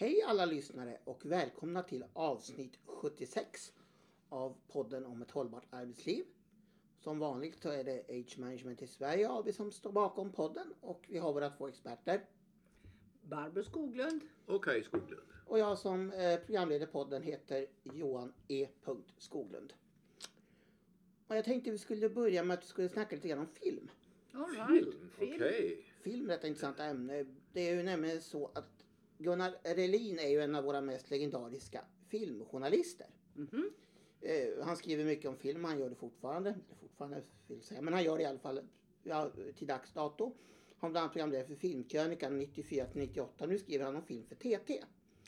Hej alla lyssnare och välkomna till avsnitt 76 av podden om ett hållbart arbetsliv. Som vanligt så är det Age Management i Sverige AB som står bakom podden och vi har våra två experter. Barbro Skoglund. Okej Skoglund. Och jag som eh, programleder podden heter Johan E. Skoglund. Och jag tänkte vi skulle börja med att vi skulle snacka lite grann om film. All right. Film, okej. Film är ett intressant ämne. Det är ju nämligen så att Gunnar Relin är ju en av våra mest legendariska filmjournalister. Mhm. Eh, han skriver mycket om film, han gör det fortfarande. Eller fortfarande vill säga, men han gör det i alla fall ja, till dags dato. Han bland annat programledare för Filmkrönikan 94 till 98. Nu skriver han om film för TT.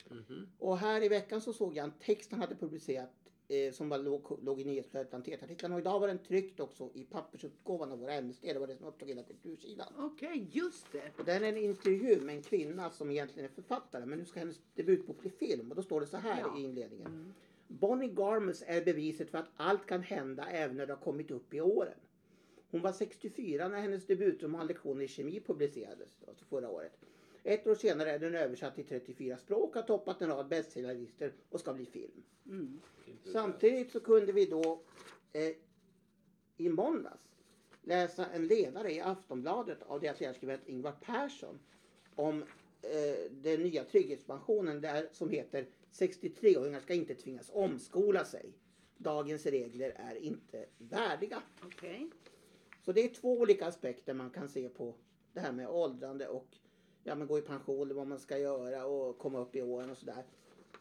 Mhm. Och här i veckan så såg jag en text han hade publicerat eh, som var låg, låg i nyhetsflödet bland TT-artiklarna. Och idag var den tryckt också i pappersutgåvan av våra NSD. Det var det som upptog hela kultursidan. Okej, just det. Och den är en intervju med en kvinna som egentligen är författare. Men nu ska hennes debutbok bli film. Och då står det så här Ja. i inledningen. Bonnie Garmus är beviset för att allt kan hända även när du har kommit upp i åren. Hon var 64 när hennes debutroman Lektioner i kemi publicerades, alltså förra året. Ett år senare är den översatt till 34 språk, har toppat en rad bestsellerlistor och ska bli film. Mm. Samtidigt så kunde vi då eh, i måndags läsa en ledare i Aftonbladet av deras ledarskribent Ingvar Persson om eh, den nya trygghetspensionen där, som heter 63-åringar ska inte tvingas omskola sig. Dagens regler är inte värdiga. Okej. Så det är två olika aspekter man kan se på det här med åldrande och ja, men gå i pension, vad man ska göra och komma upp i åren och sådär.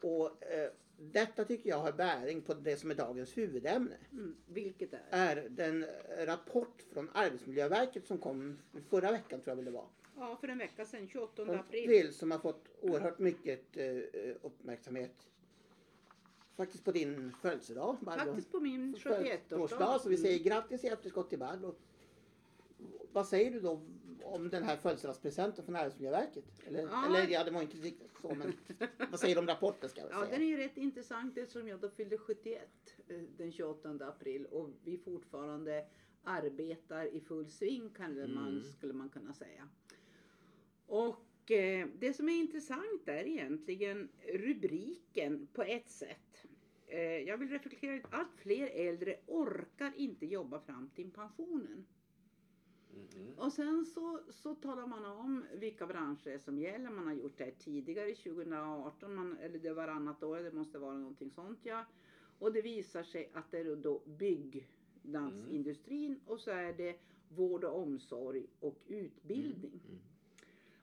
Och eh, detta tycker jag har bäring på det som är dagens huvudämne. Mm. Vilket är? Är den rapport från Arbetsmiljöverket som kom förra veckan tror jag det var. Ja, för en vecka sedan, 28 Från april. april som har fått oerhört mycket eh, uppmärksamhet. Faktiskt på din födelsedag Barbro. Faktiskt på min Födelsedagsdag, 71-årsdag. så vi säger grattis i efterskott till Barbro. Vad säger du då om den här födelsedagspresenten från Arbetsmiljöverket? Eller, Ja. eller ja, det var inte riktigt så, men vad säger du om rapporten ska jag väl Ja, säga? den är ju rätt intressant eftersom jag då fyllde 71 eh, den 28 april och vi fortfarande arbetar i full sving kan man, Mm. skulle man kunna säga. Och eh, det som är intressant är egentligen rubriken på ett sätt. Eh, jag vill reflektera att allt fler äldre orkar inte jobba fram till pensionen. Mhm. Och sen så, så talar man om vilka branscher som gäller. Man har gjort det här tidigare 2018, man, eller det var varannat år, det måste vara någonting sånt ja. Och det visar sig att det är då byggnadsindustrin och så är det vård och omsorg och utbildning. Mm.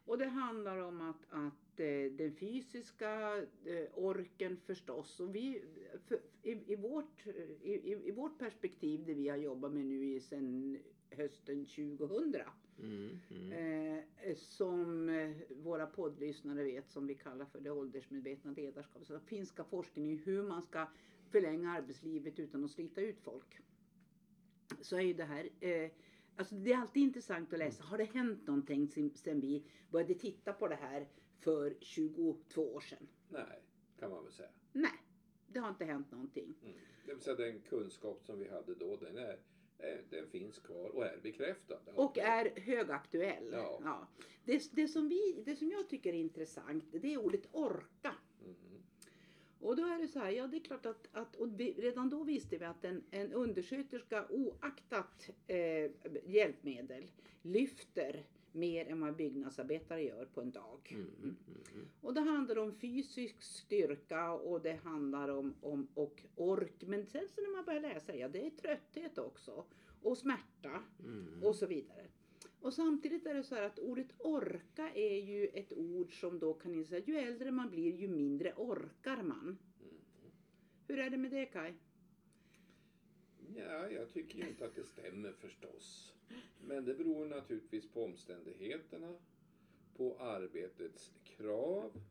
Och det handlar om att, att eh, den fysiska eh, orken förstås. Och vi, för, i, i, vårt, i, i, I vårt perspektiv, det vi har jobbat med nu i sedan hösten 2000. Mm. Mm. Eh, som eh, våra poddlyssnare vet som vi kallar för det åldersmedvetna ledarskapet. Så finska forskning i hur man ska förlänga arbetslivet utan att slita ut folk. Så är ju det här eh, Alltså det är alltid intressant att läsa. Har det hänt någonting sen, vi började titta på det här för 22 år sedan? Nej, kan man väl säga. Nej, det har inte hänt någonting. Mm. Det vill säga den kunskap som vi hade då, den, är, den finns kvar och är bekräftad. Och är högaktuell. Ja. Det, det, som vi, det som jag tycker är intressant det är ordet orka. Mhm. Och då är det så här, ja det är klart att, att redan då visste vi att en, en undersköterska oaktat eh, hjälpmedel lyfter mer än vad byggnadsarbetare gör på en dag. Mhm. Mhm. Och det handlar om fysisk styrka och det handlar om, om och ork. Men sen så när man börjar läsa, ja det är trötthet också. Och smärta Mhm. och så vidare. Och samtidigt är det så här att ordet orka är ju ett ord som då kan säga ju äldre man blir ju mindre orkar man. Hur är det med det Kai? Ja, jag tycker ju inte att det stämmer förstås. Men det beror naturligtvis på omständigheterna, på arbetets krav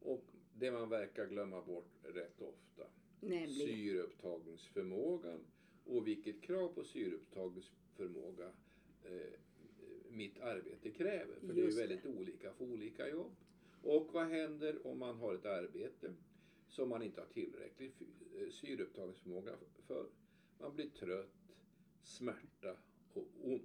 och det man verkar glömma bort rätt ofta. Nämligen. Syreupptagningsförmågan och vilket krav på syreupptagningsförmåga eh, mitt arbete kräver. För det är Just ju det. väldigt olika för olika jobb. Och vad händer om man har ett arbete som man inte har tillräcklig eh, syreupptagningsförmåga för? Man blir trött, smärta och ont.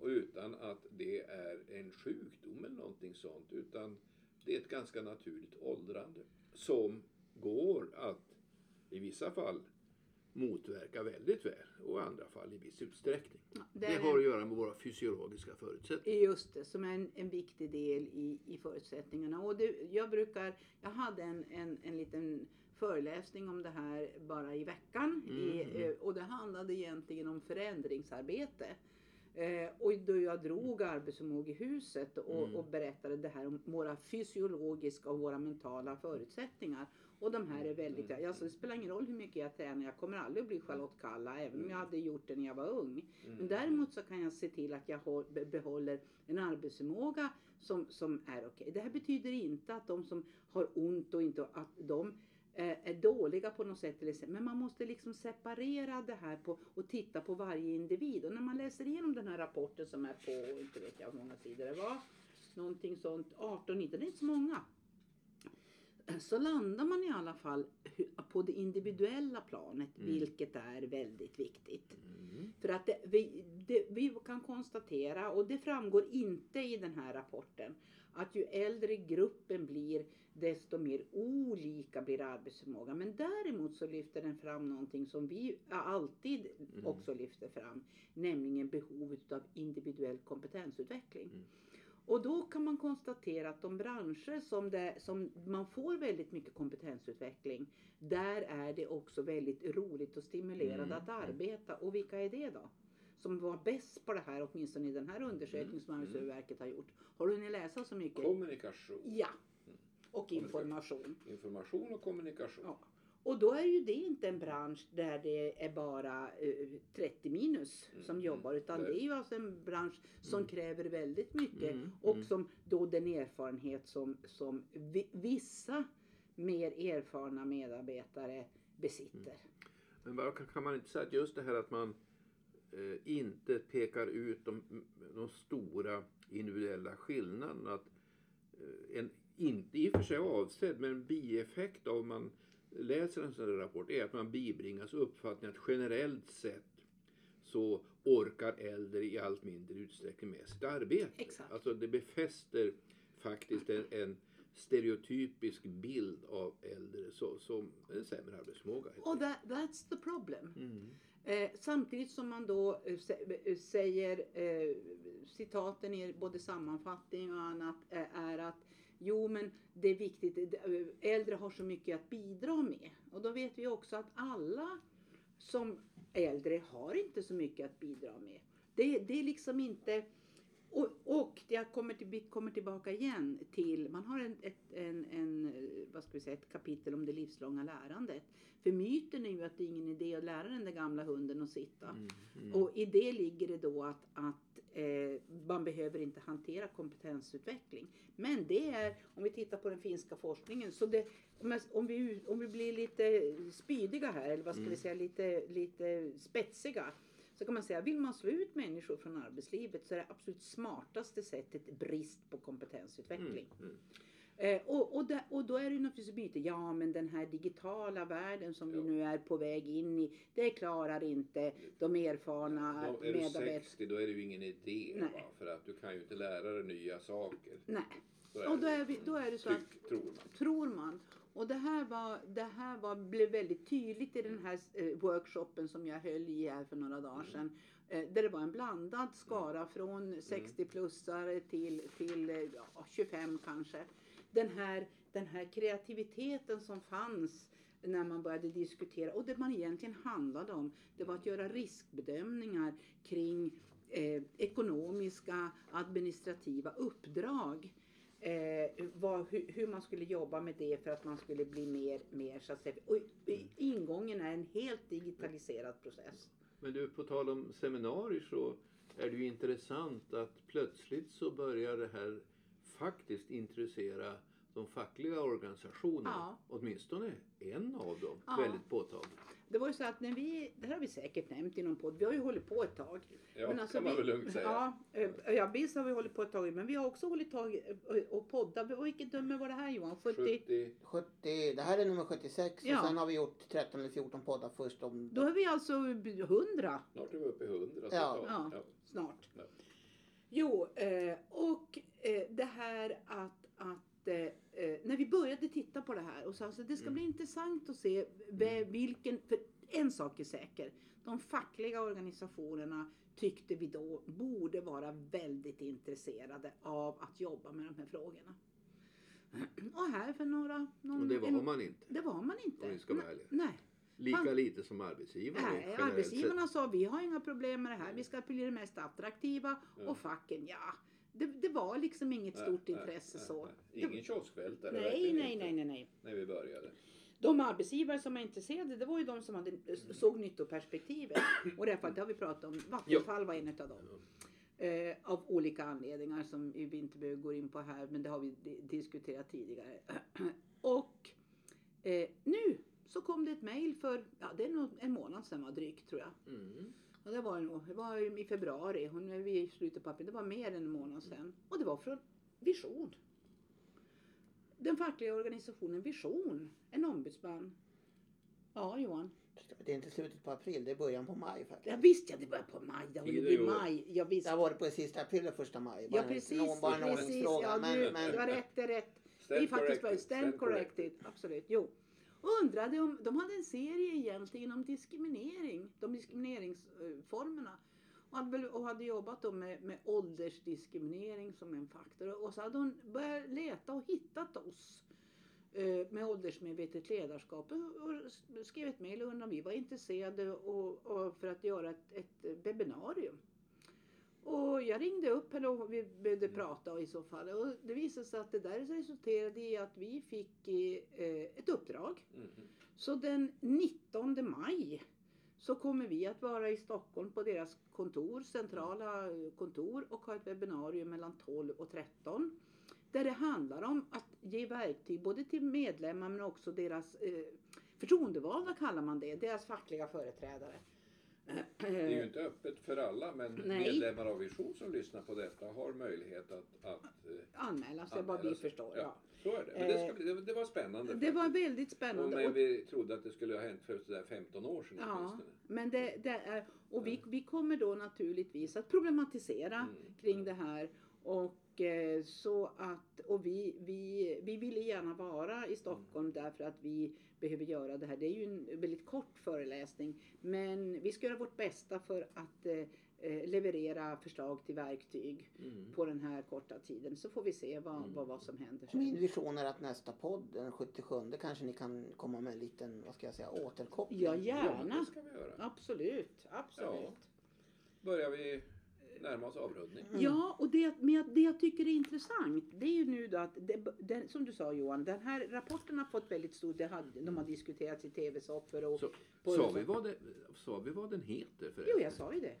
Och utan att det är en sjukdom eller någonting sånt. Utan det är ett ganska naturligt åldrande som går att i vissa fall motverka väldigt väl och i andra fall i viss utsträckning. Det Det är har att göra med våra fysiologiska förutsättningar. Just det, som är en, en viktig del i, i förutsättningarna. Och det, jag brukar, jag hade en, en, en liten föreläsning om det här bara i veckan. I, Mm. eh, och det handlade egentligen om förändringsarbete. Eh, och då jag drog arbetsförmågehuset och, Mm. och berättade det här om våra fysiologiska och våra mentala förutsättningar. Och de här är väldigt, Mm. alltså det spelar ingen roll hur mycket jag tränar, jag kommer aldrig att bli Charlotte Kalla även om jag hade gjort det när jag var ung. Mm. Men däremot så kan jag se till att jag håll, be- behåller en arbetsförmåga som, som är okej. Det här betyder inte att de som har ont och inte att de är dåliga på något sätt. Men man måste liksom separera det här på, och titta på varje individ. Och när man läser igenom den här rapporten som är på, inte vet jag hur många sidor det var, någonting sånt, 18, 19, det är inte så många. Så landar man i alla fall på det individuella planet, Mm. vilket är väldigt viktigt. Mm. För att det, vi, det, vi kan konstatera, och det framgår inte i den här rapporten, att ju äldre gruppen blir desto mer olika blir arbetsförmågan. Men däremot så lyfter den fram någonting som vi alltid Mm. också lyfter fram, nämligen behovet av individuell kompetensutveckling. Mm. Och då kan man konstatera att de branscher som, det, som man får väldigt mycket kompetensutveckling, där är det också väldigt roligt och stimulerande Mm. att arbeta. Och vilka är det då? Som var bäst på det här, åtminstone i den här undersökningen Mm. som Arbetsmiljöverket har gjort. Har du hunnit läsa så mycket? Kommunikation. Ja. Mm. Och information. Information och kommunikation. Ja. Och då är ju det inte en bransch där det är bara eh, 30 minus Mm, som mm. jobbar utan det är ju alltså en bransch som Mm. kräver väldigt mycket Mm, och mm. som då den erfarenhet som, som vi, vissa mer erfarna medarbetare besitter. Men kan man inte säga att just det här att man inte pekar ut de, de stora individuella skillnaderna. Att, eh, en, inte i och för sig avsedd, men en bieffekt av man läser en sån här rapport är att man bibringas uppfattningen att generellt sett så orkar äldre i allt mindre utsträckning med sitt arbete. Exakt. Alltså det befäster faktiskt en, en stereotypisk bild av äldre så, som en sämre arbetsförmåga. Och that, that's the problem. Mm. Eh, samtidigt som man då eh, eh, säger eh, citaten i både sammanfattning och annat eh, är att jo men det är viktigt, eh, eh, äldre har så mycket att bidra med. Och då vet vi också att alla som äldre har inte så mycket att bidra med. Det, det är liksom inte jag kommer, till, vi kommer tillbaka igen till, man har en, ett, en, en, vad ska vi säga, ett kapitel om det livslånga lärandet. För myten är ju att det är ingen idé att lära den där gamla hunden att sitta. Mm. Mm. Och i det ligger det då att, att eh, man behöver inte hantera kompetensutveckling. Men det är, om vi tittar på den finska forskningen, så det, om, jag, om, vi, om vi blir lite spydiga här, eller vad ska Mm. vi säga, lite, lite spetsiga. Så kan man säga, vill man slå ut människor från arbetslivet så är det absolut smartaste sättet brist på kompetensutveckling. Mm. Mm. Eh, och, och, där, och då är det ju naturligtvis byte. Ja, men den här digitala världen som Ja. vi nu är på väg in i, det klarar inte de erfarna Då är du medarbetarna. 60 då är det ju ingen idé. Nej. Va? För att du kan ju inte lära dig nya saker. Nej, Så och då är, vi, då är det så att tror man. tror man. Och det här, var, det här var, blev väldigt tydligt i den här eh, workshopen som jag höll i här för några dagar sedan. Eh, där det var en blandad skara från 60-plussare till, till eh, ja, 25 kanske. Den här, den här kreativiteten som fanns när man började diskutera och det man egentligen handlade om det var att göra riskbedömningar kring eh, ekonomiska administrativa uppdrag eh, vad, hur, hur man skulle jobba med det för att man skulle bli mer, mer så att säga. Och i- ingången är en helt digitaliserad process. Men du, på tal om seminarier så är det ju intressant att plötsligt så börjar det här faktiskt intressera de fackliga organisationerna. Ja. Åtminstone en av dem Ja. väldigt påtagligt. Det var ju så att när vi, det här har vi säkert nämnt i någon podd, vi har ju hållit på ett tag. Ja, alltså kan man vi, väl lugnt säga. Ja, eh, ja, visst har vi hållit på ett tag, men vi har också hållit tag eh, och poddat. Vilket nummer var det här Johan? 70? 70, 70, det här är nummer 76 Ja. och sen har vi gjort 13 eller 14 poddar först om... Då är vi alltså 100 snart är vi uppe i 100 Ja. Ja. Ja. snart. Ja. Jo, eh, och det här att, att eh, började titta på det här och sa att det ska bli intressant att se ve- vilken, för en sak är säker. De fackliga organisationerna tyckte vi då borde vara väldigt intresserade av att jobba med de här frågorna. Och här för några... Någon, Och det var en- man inte. det var man inte. Om vi ska vara ärliga. Nej. Lika Han- lite som arbetsgivare Nej, arbetsgivarna sa vi har inga problem med det här. Vi ska bli det mest attraktiva. Ja. Och facken, ja. Det, det var liksom inget Nej, stort nej, intresse nej, så. Ingen kioskvältare. Nej, nej, nej, nej, nej. När vi började. De arbetsgivare som var intresserade, det var ju de som hade, såg nyttoperspektivet. Och därför det har vi pratat om. Vattenfall var en av dem. Eh, av olika anledningar som vi inte behöver gå in på här, men det har vi di- diskuterat tidigare. Och eh, nu så kom det ett mejl för, ja det är nog en månad sedan var drygt tror jag. Mm. Ja, det var det nog. Det var i februari och nu är vi i slutet på april. Det var mer än en månad sedan. Och det var från Vision. Den fackliga organisationen Vision. En ombudsman. Ja, Johan. Det är inte slutet på april, det är början på maj faktiskt. Ja, visst ja, det var på maj. Det har maj. Ja, visst. Det har varit på sista april och första maj. Ja, Bara en- precis. någon- Bara en precis. Ja, men, du, men, det var rätt, det är rätt. det är Stand faktiskt corrected, stand corrected. Absolut. Jo. Och undrade om, de hade en serie egentligen om diskriminering. De diskrimineringsformerna. Och hade, väl, och hade jobbat då med, med åldersdiskriminering som en faktor. Och så hade hon börjat leta och hittat oss. eh, Med åldersmedvetet ledarskap. Och, och skrev ett mejl och undrade om vi var intresserade och, och för att göra ett, ett webbinarium. Och jag ringde upp henne och vi började prata i så fall. Och det visade sig att det där resulterade i att vi fick eh, ett uppdrag. Mhm. Så den 19 maj så kommer vi att vara i Stockholm på deras kontor, centrala kontor och ha ett webbinarium mellan 12 och 13. Där det handlar om att ge verktyg både till medlemmar men också deras eh, förtroendevalda kallar man det, deras fackliga företrädare. Det är ju inte öppet för alla men Nej. medlemmar av Vision som lyssnar på detta har möjlighet att, att eh, Anmäla sig vad vi förstår. Ja, Ja. så är det. Men det, ska, bli- det, det var spännande. Det var väldigt spännande. men vi trodde att det skulle ha hänt för sådär 15 år sedan Ja, åtminstone. men det, det är, och vi, vi kommer då naturligtvis att problematisera Mm. kring det här. Och eh, så att, och vi, vi, vi ville gärna vara i Stockholm därför att vi behöver göra det här. Det är ju en väldigt kort föreläsning. Men vi ska göra vårt bästa för att eh, eh, leverera förslag till verktyg Mm. på den här korta tiden. Så får vi se vad, Mm. vad, vad som händer. min sen. vision är att nästa podd, den 77, kanske ni kan komma med en liten, vad ska jag säga, återkoppling. Ja, Ja, gärna. det ska vi göra. Absolut, absolut. Ja. Börjar vi närma oss avrundning. Mm. Ja, och det, men jag- det jag tycker är intressant det är ju nu då att, det, den, som du sa Johan, den här rapporten har fått väldigt stor, det hade, de har diskuterats i tv-soffor och... Så, på- sa, vi vad det, sa vi vad den heter förresten? Jo, jag sa ju det.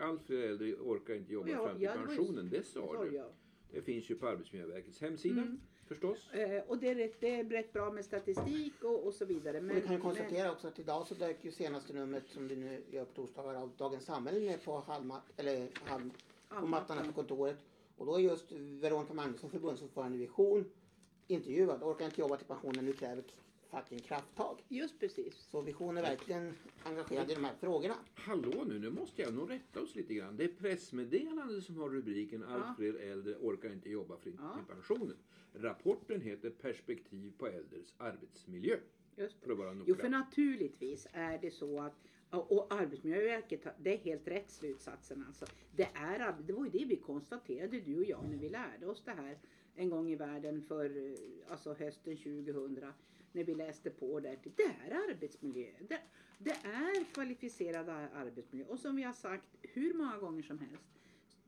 Allt fler äldre orkar inte jobba Ja, fram till ja, det pensionen. Det sa sa du. jag. Det finns ju på Arbetsmiljöverkets hemsida Mm. förstås. Eh, och det är, rätt, det är rätt bra med statistik och, och så vidare. Men, Och vi kan ju men- konstatera också att idag så dök ju senaste numret som du nu gör på torsdagar av Dagens Samhälle ner på, halvmat, eller halv, på mattan här på kontoret. Och då är just Veronica Magnusson, förbundsordförande i Vision, intervjuad. Orkar inte jobba till pensionen, nu kräver facken krafttag. Just precis. Så Vision är verkligen engagerad i de här frågorna. Hallå nu, nu måste jag nog rätta oss lite grann. Det är pressmeddelande som har rubriken Allt Ja. fler äldre orkar inte jobba fri Ja. till pensionen. Rapporten heter Perspektiv på äldres arbetsmiljö. Just För att vara Jo, för naturligtvis är det så att och Arbetsmiljöverket, det är helt rätt slutsatsen alltså. Det, är, det var ju det vi konstaterade du och jag när vi lärde oss det här en gång i världen för eh, alltså hösten 2000 när vi läste på där. Det är arbetsmiljö. Det, det är kvalificerad ar- arbetsmiljö och som vi har sagt hur många gånger som helst.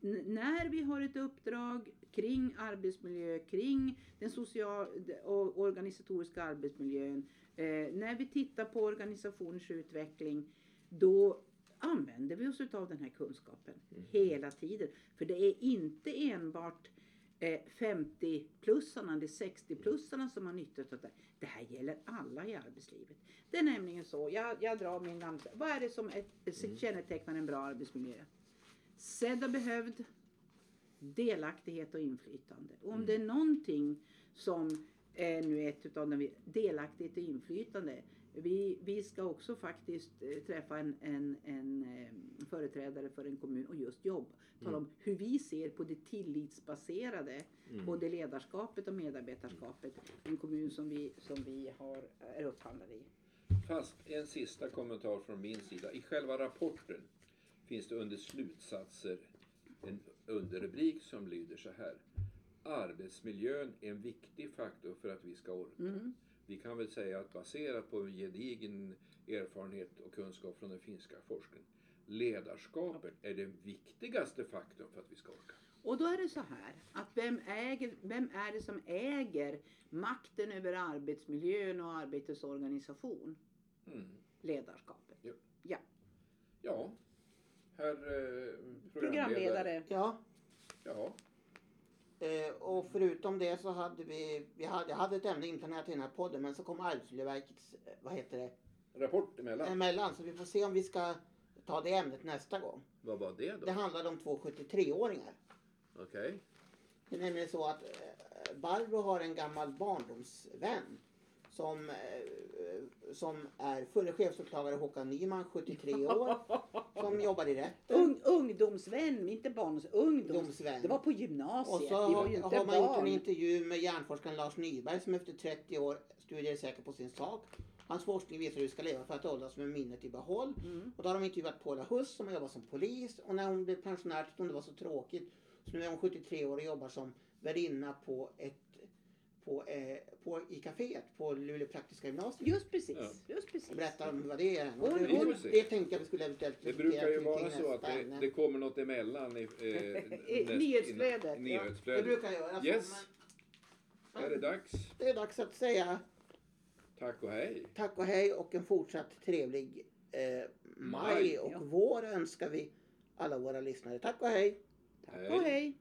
N- när vi har ett uppdrag kring arbetsmiljö, kring den social och organisatoriska arbetsmiljön, eh, när vi tittar på organisationers utveckling, då använder vi oss av den här kunskapen hela tiden. För det är inte enbart 50-plussarna eller 60-plussarna som har nytta av det. Det här gäller alla i arbetslivet. Det är nämligen så, jag, jag drar min gamla, vad är det som ett, kännetecknar en bra arbetsmiljö? Sedd och behövd, delaktighet och inflytande. Och om det är någonting som är nu ett utav de delaktighet och inflytande. Vi, vi ska också faktiskt eh, träffa en, en, en eh, företrädare för en kommun och just jobb. Tala om hur vi ser på det tillitsbaserade, Mm. både ledarskapet och medarbetarskapet i en kommun som vi, som vi har, är upphandlade i. Fast en sista kommentar från min sida. I själva rapporten finns det under slutsatser en underrubrik som lyder så här. Arbetsmiljön är en viktig faktor för att vi ska orka. Mm. Vi kan väl säga att baserat på gedigen erfarenhet och kunskap från den finska forskningen. Ledarskapet är den viktigaste faktorn för att vi ska orka. Och då är det så här att vem, äger, vem är det som äger makten över arbetsmiljön och arbetets organisation? Mm. Ledarskapet. Ja. Ja. Ja, herr eh, programledare. Programledare. Ja, Ja, eh, och förutom det så hade vi, vi hade, jag hade ett ämne inplanerat i den här podden men så kom Arbetsmiljöverkets, eh, vad heter det, rapport emellan. emellan. Så vi får se om vi ska ta det ämnet nästa gång. Vad var det då? Det handlade om två 73-åringar. Okej. Det är nämligen så att eh, Barbro har en gammal barndomsvän som, eh, som är förre chefsåklagare Håkan Nyman, 73 år, som jobbar i rätten. Ung, ungdomsvän, inte barns, ungdoms. Ungdomsvän. Det var på Och gymnasiet. så vi har, har man gjort en barn. intervju med hjärnforskaren Lars Nyberg som efter 30 år studier är säker på sin sak. Hans forskning visar hur vi ska leva för att åldras med minnet i behåll. Mm. Och då har de intervjuat Paula Huss som har jobbat som polis och när hon blev pensionär tyckte hon det var så tråkigt. Så nu är hon 73 år och jobbar som värdinna på ett på, eh, på, i kaféet på Luleå Praktiska Gymnasium. Just precis. Ja. Just precis. Och berättar om vad det är. Och det, hon- det, tänkte jag vi skulle eventuellt Det brukar ju vara så att det, det kommer något emellan i eh, nyhetsflödet, ja. Det brukar jag göra. så, Yes. men- Är det dags? Det är dags att säga Tack och hej. tack och hej och en fortsatt trevlig eh, maj Maj, och ja. vår önskar vi alla våra lyssnare. Tack och hej! Tack och hej.